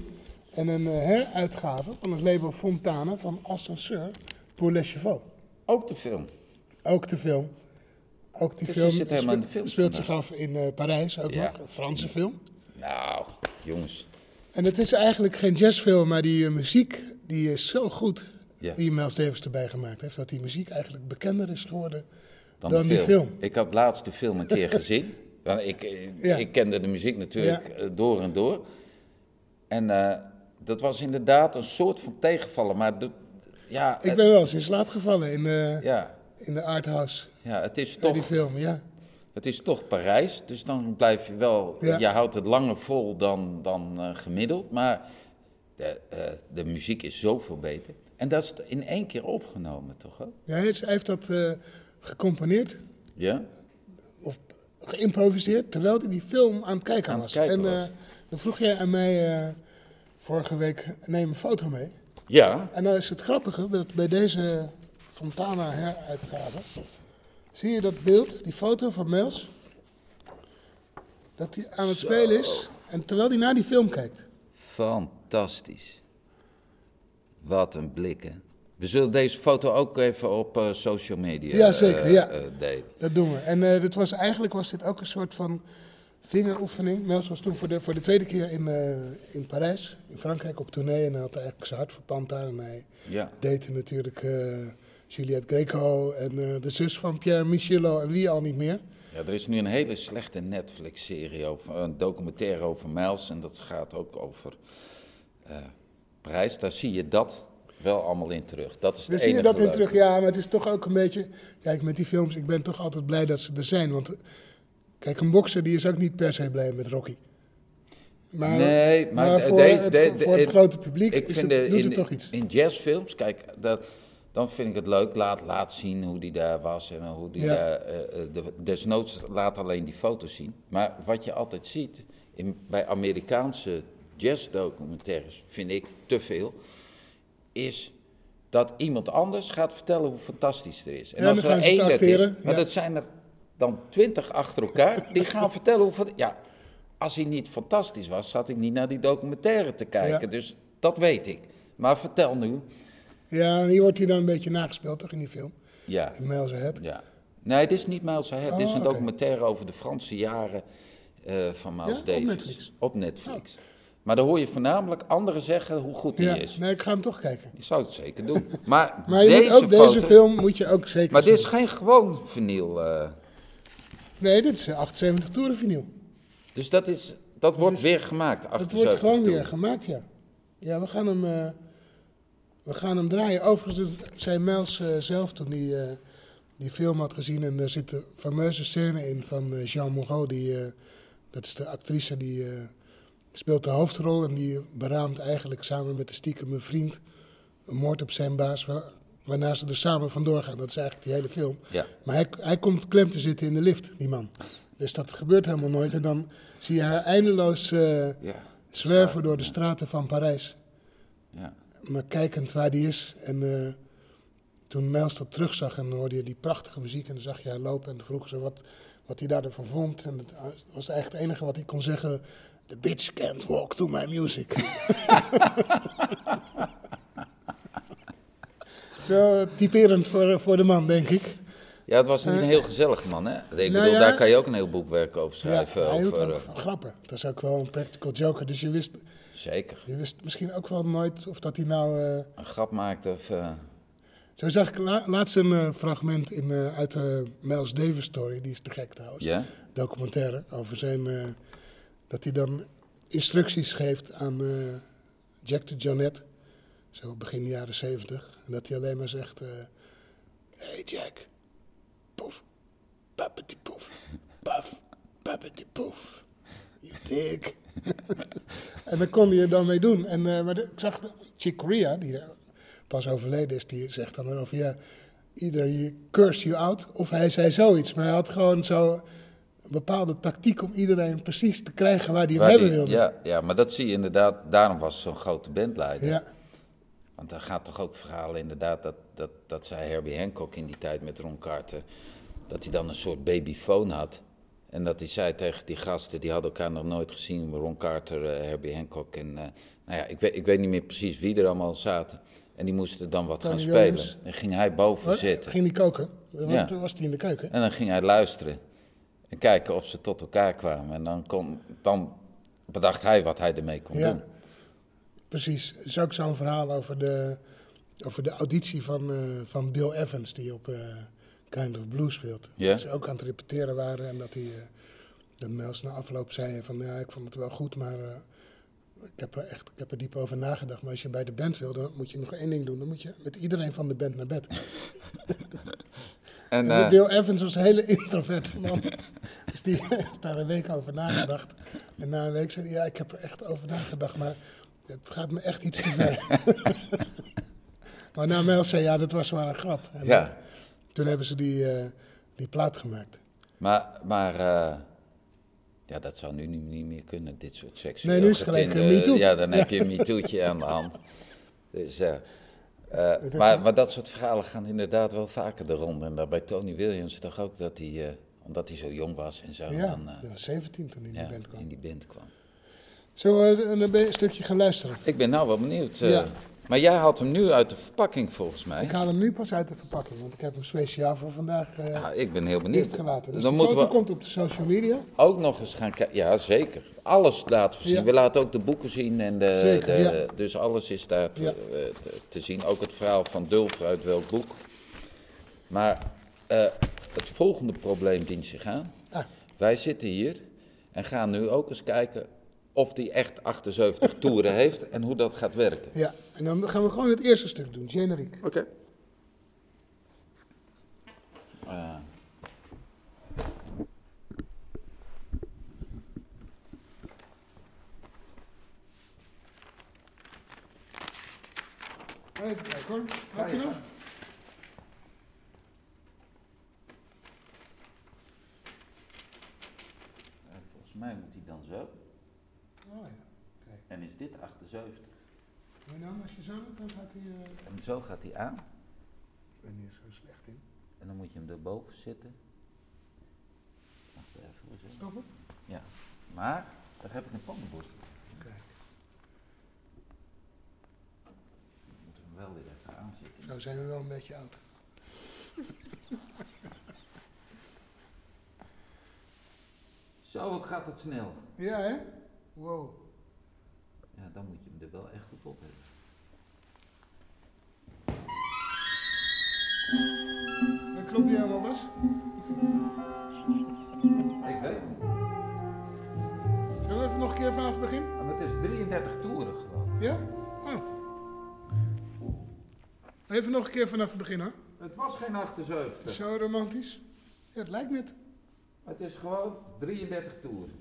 En een eh, heruitgave van het label Fontana van Ascenseur pour les Chevaux. Ook de film. Ook de film. Ook die Dus film je zit helemaal in de spe- film speelt zich af in Parijs, ook Ja. nog. Een Franse film. Nou, jongens. En het is eigenlijk geen jazzfilm, maar die eh, muziek die is zo goed Ja. die Miles Davis erbij gemaakt heeft. Dat die muziek eigenlijk bekender is geworden Dan, dan, de die film. film. Ik had laatst de film een keer gezien. Want ik, eh, Ja. ik kende de muziek natuurlijk Ja. eh, door en door. En dat was inderdaad een soort van tegenvallen. Maar de, ja, Ik ben wel eens in slaap gevallen in, eh, ja, in de arthouse. ja, het, is Bij die toch, film, ja. Het is toch Parijs. Dus dan blijf je wel... Ja. Je houdt het langer vol dan, dan eh, gemiddeld. Maar de, eh, de muziek is zoveel beter. En dat is in één keer opgenomen, toch ja hij heeft dat eh, gecomponeerd Ja? of geïmproviseerd terwijl hij die film aan het kijken Aan het was. kijken en was. dan vroeg jij aan mij vorige week, neem een foto mee. Ja, En dan is het grappige dat bij deze Fontana heruitgave. Zie je dat beeld, die foto van Mels? Dat hij aan het spelen is. En terwijl hij naar die film kijkt. Fantastisch. Wat een blik, hè? We zullen deze foto ook even op uh, social media ja, zeker, uh, ja. Uh, delen. Dat doen we. En dit was, eigenlijk was dit ook een soort van vingeroefening. Mels was toen voor de, voor de tweede keer in, in Parijs, in Frankrijk, op tournee. En hij had eigenlijk zijn hart verpand daar. En hij ja. deed natuurlijk Juliette Greco en de zus van Pierre Michelot en wie al niet meer. Ja, er is nu een hele slechte Netflix-serie, over, een documentaire over Miles. En dat gaat ook over uh, Parijs. Daar zie je dat wel allemaal in terug. Dat is Daar zie je dat in terug, ja. Maar het is toch ook een beetje... Kijk, met die films, ik ben toch altijd blij dat ze er zijn. Want kijk, een bokser die is ook niet per se blij met Rocky. Maar, nee, maar, voor, het, de- de- voor het grote publiek ik is vind het, doet in, het toch iets. In jazzfilms, kijk, dat, dan vind ik het leuk. Laat, laat zien hoe die daar was en hoe die Ja. daar. eh, eh, de, desnoods laat alleen die foto's zien. Maar wat je altijd ziet in, bij Amerikaanse jazzdocumentaires, vind ik te veel, is dat iemand anders gaat vertellen hoe fantastisch het is. En Ja, als er één het is, maar dat zijn er dan twintig achter elkaar, die gaan vertellen hoe Ja, als hij niet fantastisch was, zat ik niet naar die documentaire te kijken. Dus dat weet ik. Maar vertel nu. Ja, hier wordt hij dan een beetje nagespeeld, toch, in die film? Ja, In Miles Ahead. ja. Nee, dit is niet Miles Ahead. dit is Oh, een documentaire over de Franse jaren eh, van Miles Ja, op Davis. Netflix? Op Netflix. Maar dan hoor je voornamelijk anderen zeggen hoe goed die Ja, is. nee, ik ga hem toch kijken. Ik zou het zeker doen. Maar, Maar je deze, film moet je ook zeker Maar dit is geen gewoon vinyl. eh, Nee, dit is eh, 78 toeren vinyl. dus dat, is, dat wordt weer gemaakt. Het 78 wordt gewoon toeren. weer gemaakt, ja. Ja, we gaan hem, eh, we gaan hem draaien. Overigens zei Mels eh, zelf toen hij eh, die film had gezien. En er zit een fameuze scène in van eh, Jean Moreau. Die, dat is de actrice die speelt de hoofdrol. En die beraamt eigenlijk samen met de stiekeme vriend een moord op zijn baas. Waar, waarna ze er samen vandoor gaan. Dat is eigenlijk die hele film. Ja. Maar hij, hij komt klem te zitten in de lift, die man. Dus dat gebeurt helemaal nooit. En dan zie je haar eindeloos Ja. zwerven door de straten van Parijs. Ja. Maar kijkend waar die is. En eh, toen Mijls dat terugzag en hoorde je die prachtige muziek. En dan zag je haar lopen en dan vroegen ze wat, wat hij daarvan vond. En het was eigenlijk het enige wat hij kon zeggen. The bitch can't walk to my music. Zo typerend voor, voor de man, denk ik. Ja, het was niet een heel gezellig man, hè? Ik nou bedoel, ja. daar kan je ook een heel boekwerk over schrijven. ja, hij over, ook eh, van grappen. Dat is ook wel een practical joker. Dus je wist, zeker. je wist misschien ook wel nooit of dat hij nou... eh, Een grap maakte of... eh, Zo zag ik la- laatst een eh, fragment in, uit de Miles Davis story, die is te gek trouwens. ja? Documentaire over zijn. dat hij dan instructies geeft aan Jack de Jonette, zo begin jaren zeventig. En dat hij alleen maar zegt: Hey Jack, poef, pappeti poef, paf, pappeti dig? en dan kon hij er dan mee doen. En, eh, maar de- ik zag Chick Corea, die er pas overleden is, die zegt dan over ja, either he curse you out of hij zei zoiets. Maar hij had gewoon zo een bepaalde tactiek om iedereen precies te krijgen waar hij hem hebben die- wilde. ja, ja, maar dat zie je inderdaad. Daarom was zo'n grote bandleider. ja. Want daar gaat toch ook verhalen inderdaad dat, dat, dat zei Herbie Hancock in die tijd met Ron Carter. Dat hij dan een soort babyfoon had. En dat hij zei tegen die gasten, die hadden elkaar nog nooit gezien. Ron Carter, eh, Herbie Hancock en... eh, nou ja, ik weet, ik weet niet meer precies wie er allemaal zaten. En die moesten dan wat gaan spelen. Williams. En ging hij boven Wat? zitten. Ging die koken? Want Ja. Toen was hij in de keuken. En dan ging hij luisteren. En kijken of ze tot elkaar kwamen. En dan, kon, dan bedacht hij wat hij ermee kon Ja. doen. Precies. Er is ook zo'n verhaal over de, over de auditie van, eh, van Bill Evans, die op Kind of Blue speelt. Ja. Dat ze ook aan het repeteren waren en dat hij, eh dat Mels na afloop zei van ja, ik vond het wel goed, maar eh, ik heb er echt ik heb er diep over nagedacht. Maar als je bij de band wil, dan moet je nog één ding doen. Dan moet je met iedereen van de band naar bed. En, En eh, Bill Evans was een hele introverte man. dus die heeft daar een week over nagedacht. En na een week zei hij, ja, ik heb er echt over nagedacht, maar het gaat me echt iets te ver. maar na Mel zei, ja, dat was maar een grap. En ja. Toen hebben ze die, eh, die plaat gemaakt. Maar, maar eh, ja, dat zou nu niet, meer kunnen, dit soort seksuele Nee, nu is gelijk een MeToo. Ja, dan heb je een MeToo'tje aan de hand. Dus, eh, maar, maar dat soort verhalen gaan inderdaad wel vaker de ronde. En daar bij Tony Williams toch ook dat hij, omdat hij zo jong was en zo, Ja, dan, hij was 17 toen hij in ja, de band kwam. in die band kwam. Zullen we een, een stukje gaan luisteren? Ik ben nou wel benieuwd. Ja. Maar jij haalt hem nu uit de verpakking volgens mij. Ik haal hem nu pas uit de verpakking, want ik heb hem speciaal voor vandaag eh Ja, ik ben heel benieuwd. dichtgelaten. Dus dan moeten we komt op de social media. ook nog eens gaan kijken. Ja, zeker. Alles laten we zien. Ja. We laten ook de boeken zien. En de, Zeker, de- ja. Dus alles is daar te, Ja. eh, te, te zien. Ook het verhaal van Dulfer uit welk boek. Maar eh, het volgende probleem dient zich aan. Ah, Wij zitten hier en gaan nu ook eens kijken of die echt 78 toeren heeft en hoe dat gaat werken. ja, en dan gaan we gewoon het eerste stuk doen, generiek. Oké. Even kijken hoor. Had je nog? Eh, volgens mij moet hij dan zo. Oh ja, kijk. En is dit 78. Maar dan, als je zo doet, dan gaat hij... eh, En zo gaat hij aan. Ik ben hier zo slecht in. En dan moet je hem erboven zitten. Wacht even. hoe zit het? Ja. Maar, daar heb ik een pannenbord. Kijk. Dan moeten we hem wel weer even aanzetten. Zo zijn we wel een beetje oud. Zo, wat gaat het snel. Ja, hè? Wow. Ja, dan moet je hem er wel echt goed op hebben. Dat klopt niet helemaal, Bas. Ik weet het. Zullen we even nog een keer vanaf het begin? Maar het is 33 toeren gewoon. Ja? Oh. Even nog een keer vanaf het begin, hoor. Het was geen 78. Zo romantisch. Ja, het lijkt net. Het is gewoon 33 toeren.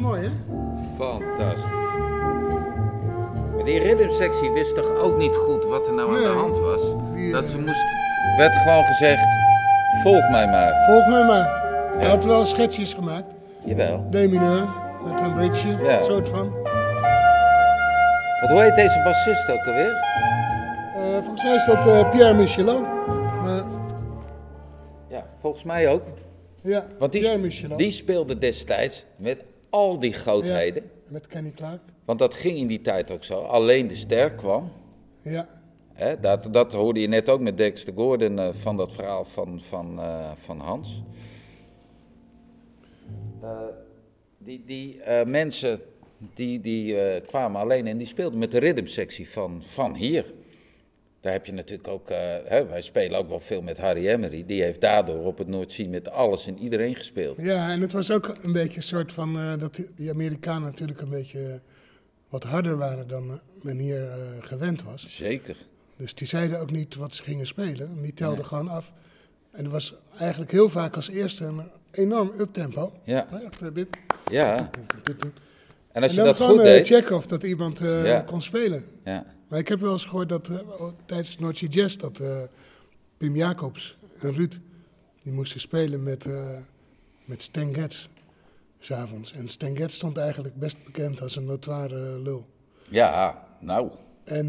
Mooi, hè? Fantastisch. Maar die rhythmsectie wist toch ook niet goed wat er nou aan de hand was? Die, dat eh, ze moest... werd gewoon gezegd, volg mij maar. Volg mij maar. Hij Ja. had wel schetsjes gemaakt. Jawel. D mineur, met een bridge, Ja. soort van. Wat hoe heet deze bassist ook alweer? Eh, volgens mij is dat eh, Pierre Michelot. Maar, Ja, volgens mij ook. ja, Want die, Pierre die speelde destijds met al die grootheden. Ja, met Kenny Clark. Want dat ging in die tijd ook zo. Alleen de ster kwam. Ja. Dat, dat hoorde je net ook met Dexter Gordon uh, van dat verhaal van, van, uh, van Hans. Uh, die die mensen die, die kwamen alleen en die speelden met de rhythmsectie van, van hier. Daar heb je natuurlijk ook, uh, hè, wij spelen ook wel veel met Harry Emery. Die heeft daardoor op het Noordzee met alles en iedereen gespeeld. Ja, en het was ook een beetje een soort van, uh, dat die Amerikanen natuurlijk een beetje wat harder waren dan men hier uh, gewend was. Zeker. Dus die zeiden ook niet wat ze gingen spelen. Die telden nee. gewoon af. En er was eigenlijk heel vaak als eerste een enorm uptempo. Ja. Ja. ja. En als en je dat goed deed... checken of dat iemand ja. kon spelen. Ja. Maar ik heb wel eens gehoord dat uh, tijdens Noordse Jazz dat uh, Pim Jacobs en Ruud, die moesten spelen met, uh, met Stan Getz, s'avonds. En Stan Getz stond eigenlijk best bekend als een notoire lul. Ja, nou. En,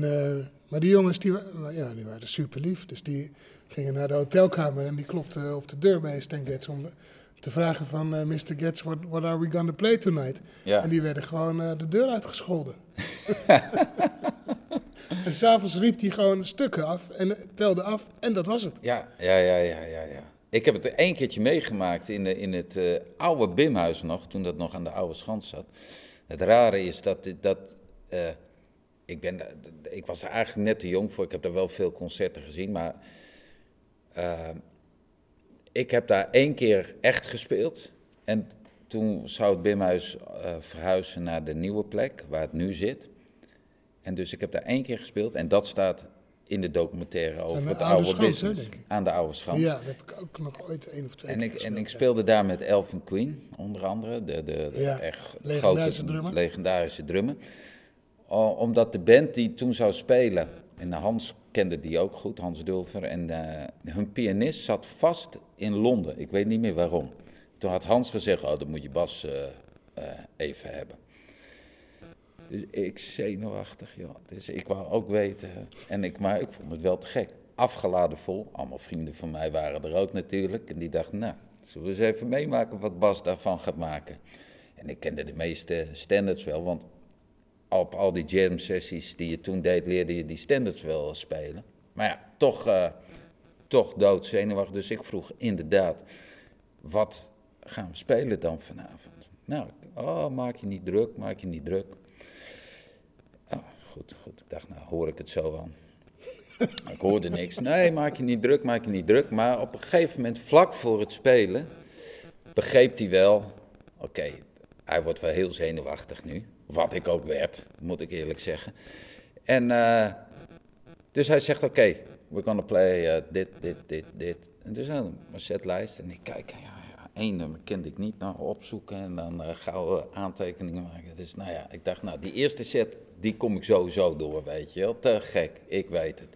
maar die jongens, die, ja, die waren super lief. Dus die gingen naar de hotelkamer en die klopten op de deur bij Stan Getz om te vragen van Mr. Getz, what, what are we gonna play tonight? Ja. En die werden gewoon de deur uitgescholden. En s'avonds riep hij gewoon stukken af en telde af en dat was het. Ja, ja, ja, ja, ja. ja. Ik heb het er één keertje meegemaakt in, in het uh, oude Bimhuis nog, toen dat nog aan de oude schans zat. Het rare is dat, dat ik, ben, ik was er eigenlijk net te jong voor, ik heb daar wel veel concerten gezien, maar ik heb daar één keer echt gespeeld. En toen zou het Bimhuis verhuizen naar de nieuwe plek, waar het nu zit. En dus ik heb daar één keer gespeeld en dat staat in de documentaire over het oude, business. Hè, ik. Aan de oude schans. Ja, dat heb ik ook nog ooit één of twee en keer ik, en ik ja. speelde daar met Elvin Queen, onder andere. De, de, de Ja, echt legendarische grote, drummer. legendarische drummer. Omdat de band die toen zou spelen, en Hans kende die ook goed, Hans Dulver, en eh, hun pianist zat vast in Londen. Ik weet niet meer waarom. Toen had Hans gezegd, oh, dan moet je Bas eh, eh, even hebben. Dus ik zenuwachtig, joh. Dus ik wou ook weten. En ik, maar ik vond het wel te gek. Afgeladen vol. Allemaal vrienden van mij waren er ook natuurlijk. En die dachten, nou, zullen we eens even meemaken wat Bas daarvan gaat maken. En ik kende de meeste standards wel, want op al die jam sessies die je toen deed, leerde je die standards wel spelen. Maar ja, toch, uh, toch doodzenuwachtig. Dus ik vroeg inderdaad, wat gaan we spelen dan vanavond? Nou, oh, maak je niet druk, maak je niet druk. Oh, goed, goed. Ik dacht, nou hoor ik het zo wel. ik hoorde niks. Nee, maak je niet druk, maak je niet druk. Maar op een gegeven moment, vlak voor het spelen, begreep hij wel... Oké, hij wordt wel heel zenuwachtig nu. Wat ik ook werd, moet ik eerlijk zeggen. En uh, dus hij zegt, oké, okay, we're gonna play uh, dit, dit, dit, dit. En dus een setlijst. En ik kijk, ja, ja, één nummer kende ik niet. Nou, opzoeken en dan uh, gauw aantekeningen maken. Dus nou ja, ik dacht, nou, die eerste set, die kom ik sowieso door, weet je wel. Te gek, ik weet het.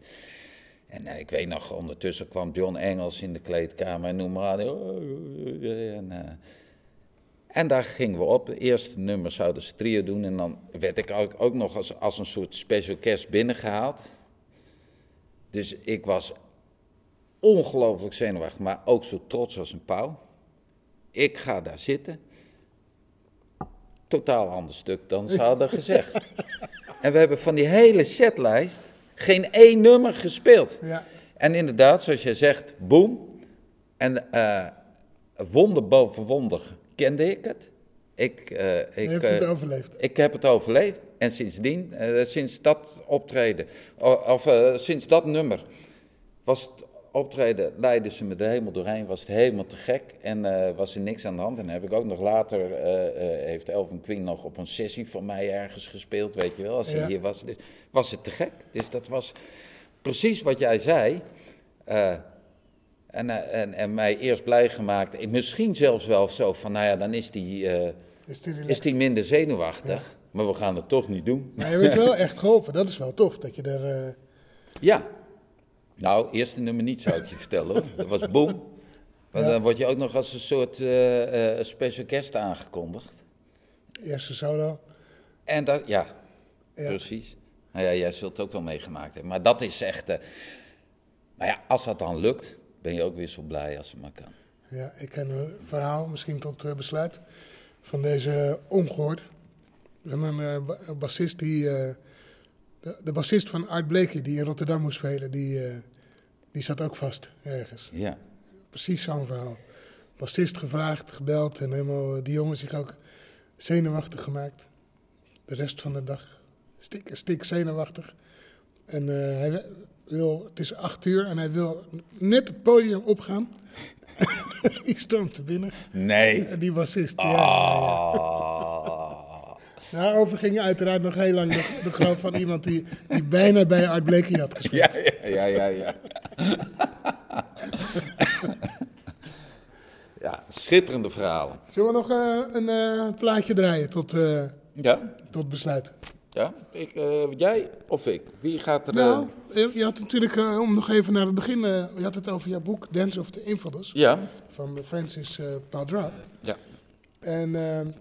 En ik weet nog, ondertussen kwam John Engels in de kleedkamer en noem maar aan. En, en daar gingen we op. Het eerste nummer zouden ze trio doen. En dan werd ik ook, ook nog als, als een soort special guest binnengehaald. Dus ik was ongelooflijk zenuwachtig, maar ook zo trots als een pauw. Ik ga daar zitten. Totaal ander stuk dan ze hadden gezegd. en we hebben van die hele setlijst geen één nummer gespeeld. Ja. En inderdaad, zoals je zegt, boom. En uh, wonder boven wonder kende ik het. Ik, uh, ik, Je hebt het overleefd. Ik heb het overleefd. En sindsdien, uh, sinds dat optreden, of, sinds dat nummer, was het optreden, leidden ze me er helemaal doorheen, was het helemaal te gek en was er niks aan de hand. En heb ik ook nog later, heeft Elvin Queen nog op een sessie van mij ergens gespeeld, weet je wel, als hij Ja. hier was. Dus was het te gek. Dus dat was precies wat jij zei. En, uh, en, en, mij eerst blij gemaakt. Misschien zelfs wel zo van, nou ja, dan is die, uh, Is die is die minder zenuwachtig. Ja. Maar we gaan het toch niet doen. Maar je bent wel echt geholpen. Dat is wel tof, dat je er... Uh... Ja. Nou, eerste nummer niet, zou ik je vertellen. Dat was boom. Ja. dan word je ook nog als een soort uh, special guest aangekondigd. Eerste solo. En dat, ja, ja. precies. Nou ja, jij zult het ook wel meegemaakt hebben. Maar dat is echt... nou ja, als dat dan lukt ben je ook weer zo blij als het maar kan. Ja, ik ken een verhaal, misschien tot uh, besluit, van deze ongehoord. En een uh, bassist die... Uh, de, de bassist van Art Blakey, die in Rotterdam moest spelen, die, uh, die zat ook vast ergens. Ja. Precies zo'n verhaal. Bassist gevraagd, gebeld en helemaal die jongen zich ook zenuwachtig gemaakt. De rest van de dag stik, stik zenuwachtig. En hij wil, het is acht uur en hij wil net het podium opgaan. die stormt te binnen. Nee. Die bassist, ja. Daarover ging uiteraard nog heel lang de, de grap van iemand die, die bijna bij Art Blakey had gespeeld. Ja, ja, ja, ja. ja, schitterende verhalen. Zullen we nog uh, een uh, plaatje draaien tot, uh, ja? tot besluit? Ja, ik, jij of ik? Wie gaat er... Nou, je had natuurlijk, om nog even naar het begin, je had het over jouw boek Dance of the Infidels. Ja. Van Francis Padra. Ja. En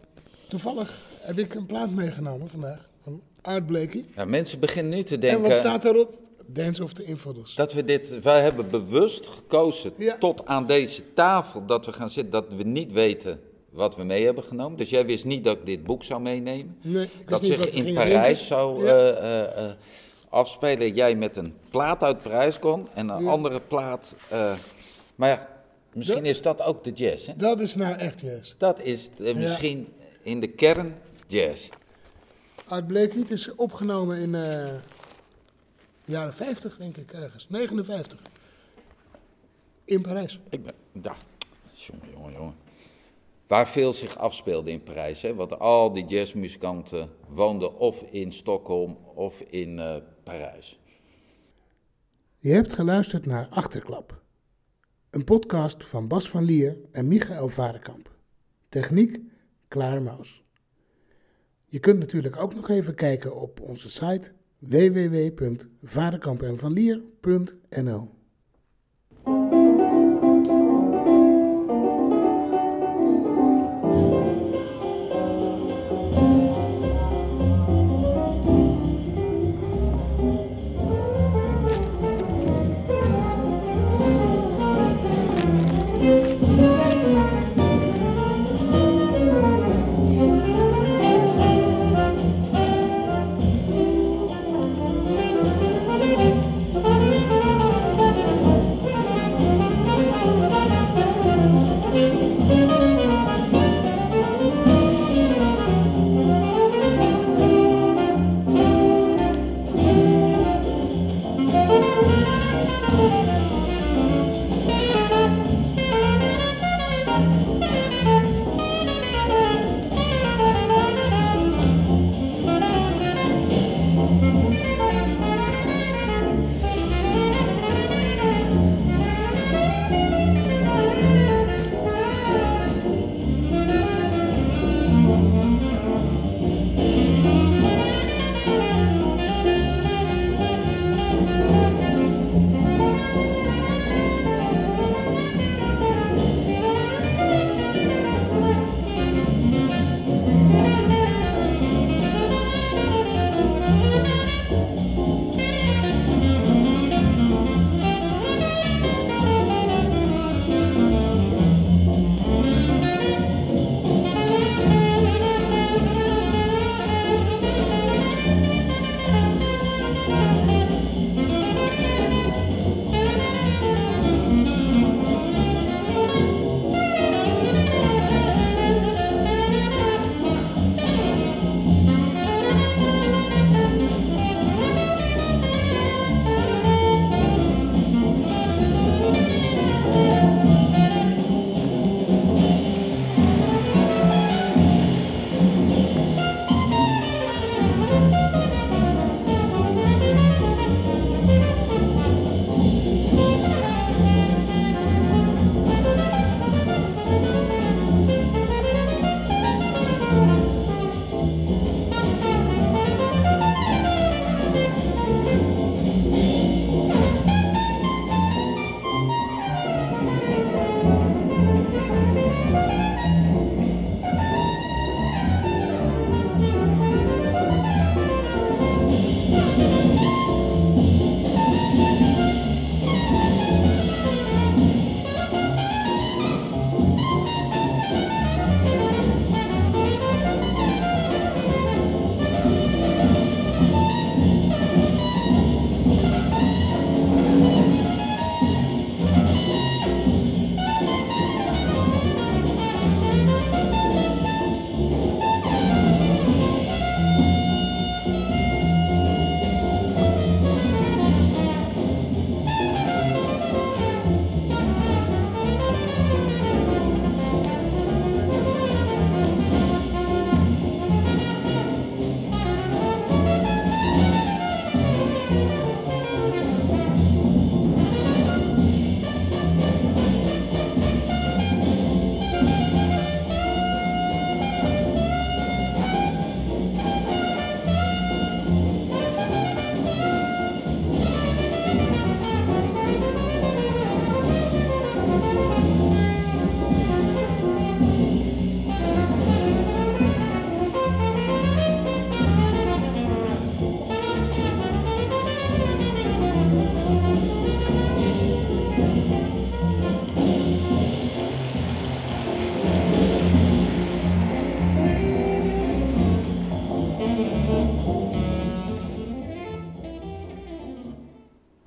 toevallig heb ik een plaat meegenomen vandaag van Art Blakey. Ja, mensen beginnen nu te denken... En wat staat daarop? Dance of the Infidels. Dat we dit, wij hebben bewust gekozen ja. tot aan deze tafel dat we gaan zitten, dat we niet weten wat we mee hebben genomen. Dus jij wist niet dat ik dit boek zou meenemen. Nee, dat zich in Parijs zou ja. uh, uh, afspelen. Jij met een plaat uit Parijs kon en een ja. andere plaat. maar ja, misschien dat, is dat ook de jazz. Hè? Dat is nou echt jazz. Dat is misschien in de kern jazz. Art Blakey, het is opgenomen in de jaren 50, denk ik, ergens. 59. In Parijs. Ik ben, ja, jongen, jongen, jongen. Waar veel zich afspeelde in Parijs. Hè? Want al die jazzmuzikanten woonden of in Stockholm of in uh, Parijs. Je hebt geluisterd naar Achterklap. Een podcast van Bas van Lier en Michael Varenkamp. Techniek, Klaar Maus. Je kunt natuurlijk ook nog even kijken op onze site www.vaderkampenvanlier.nl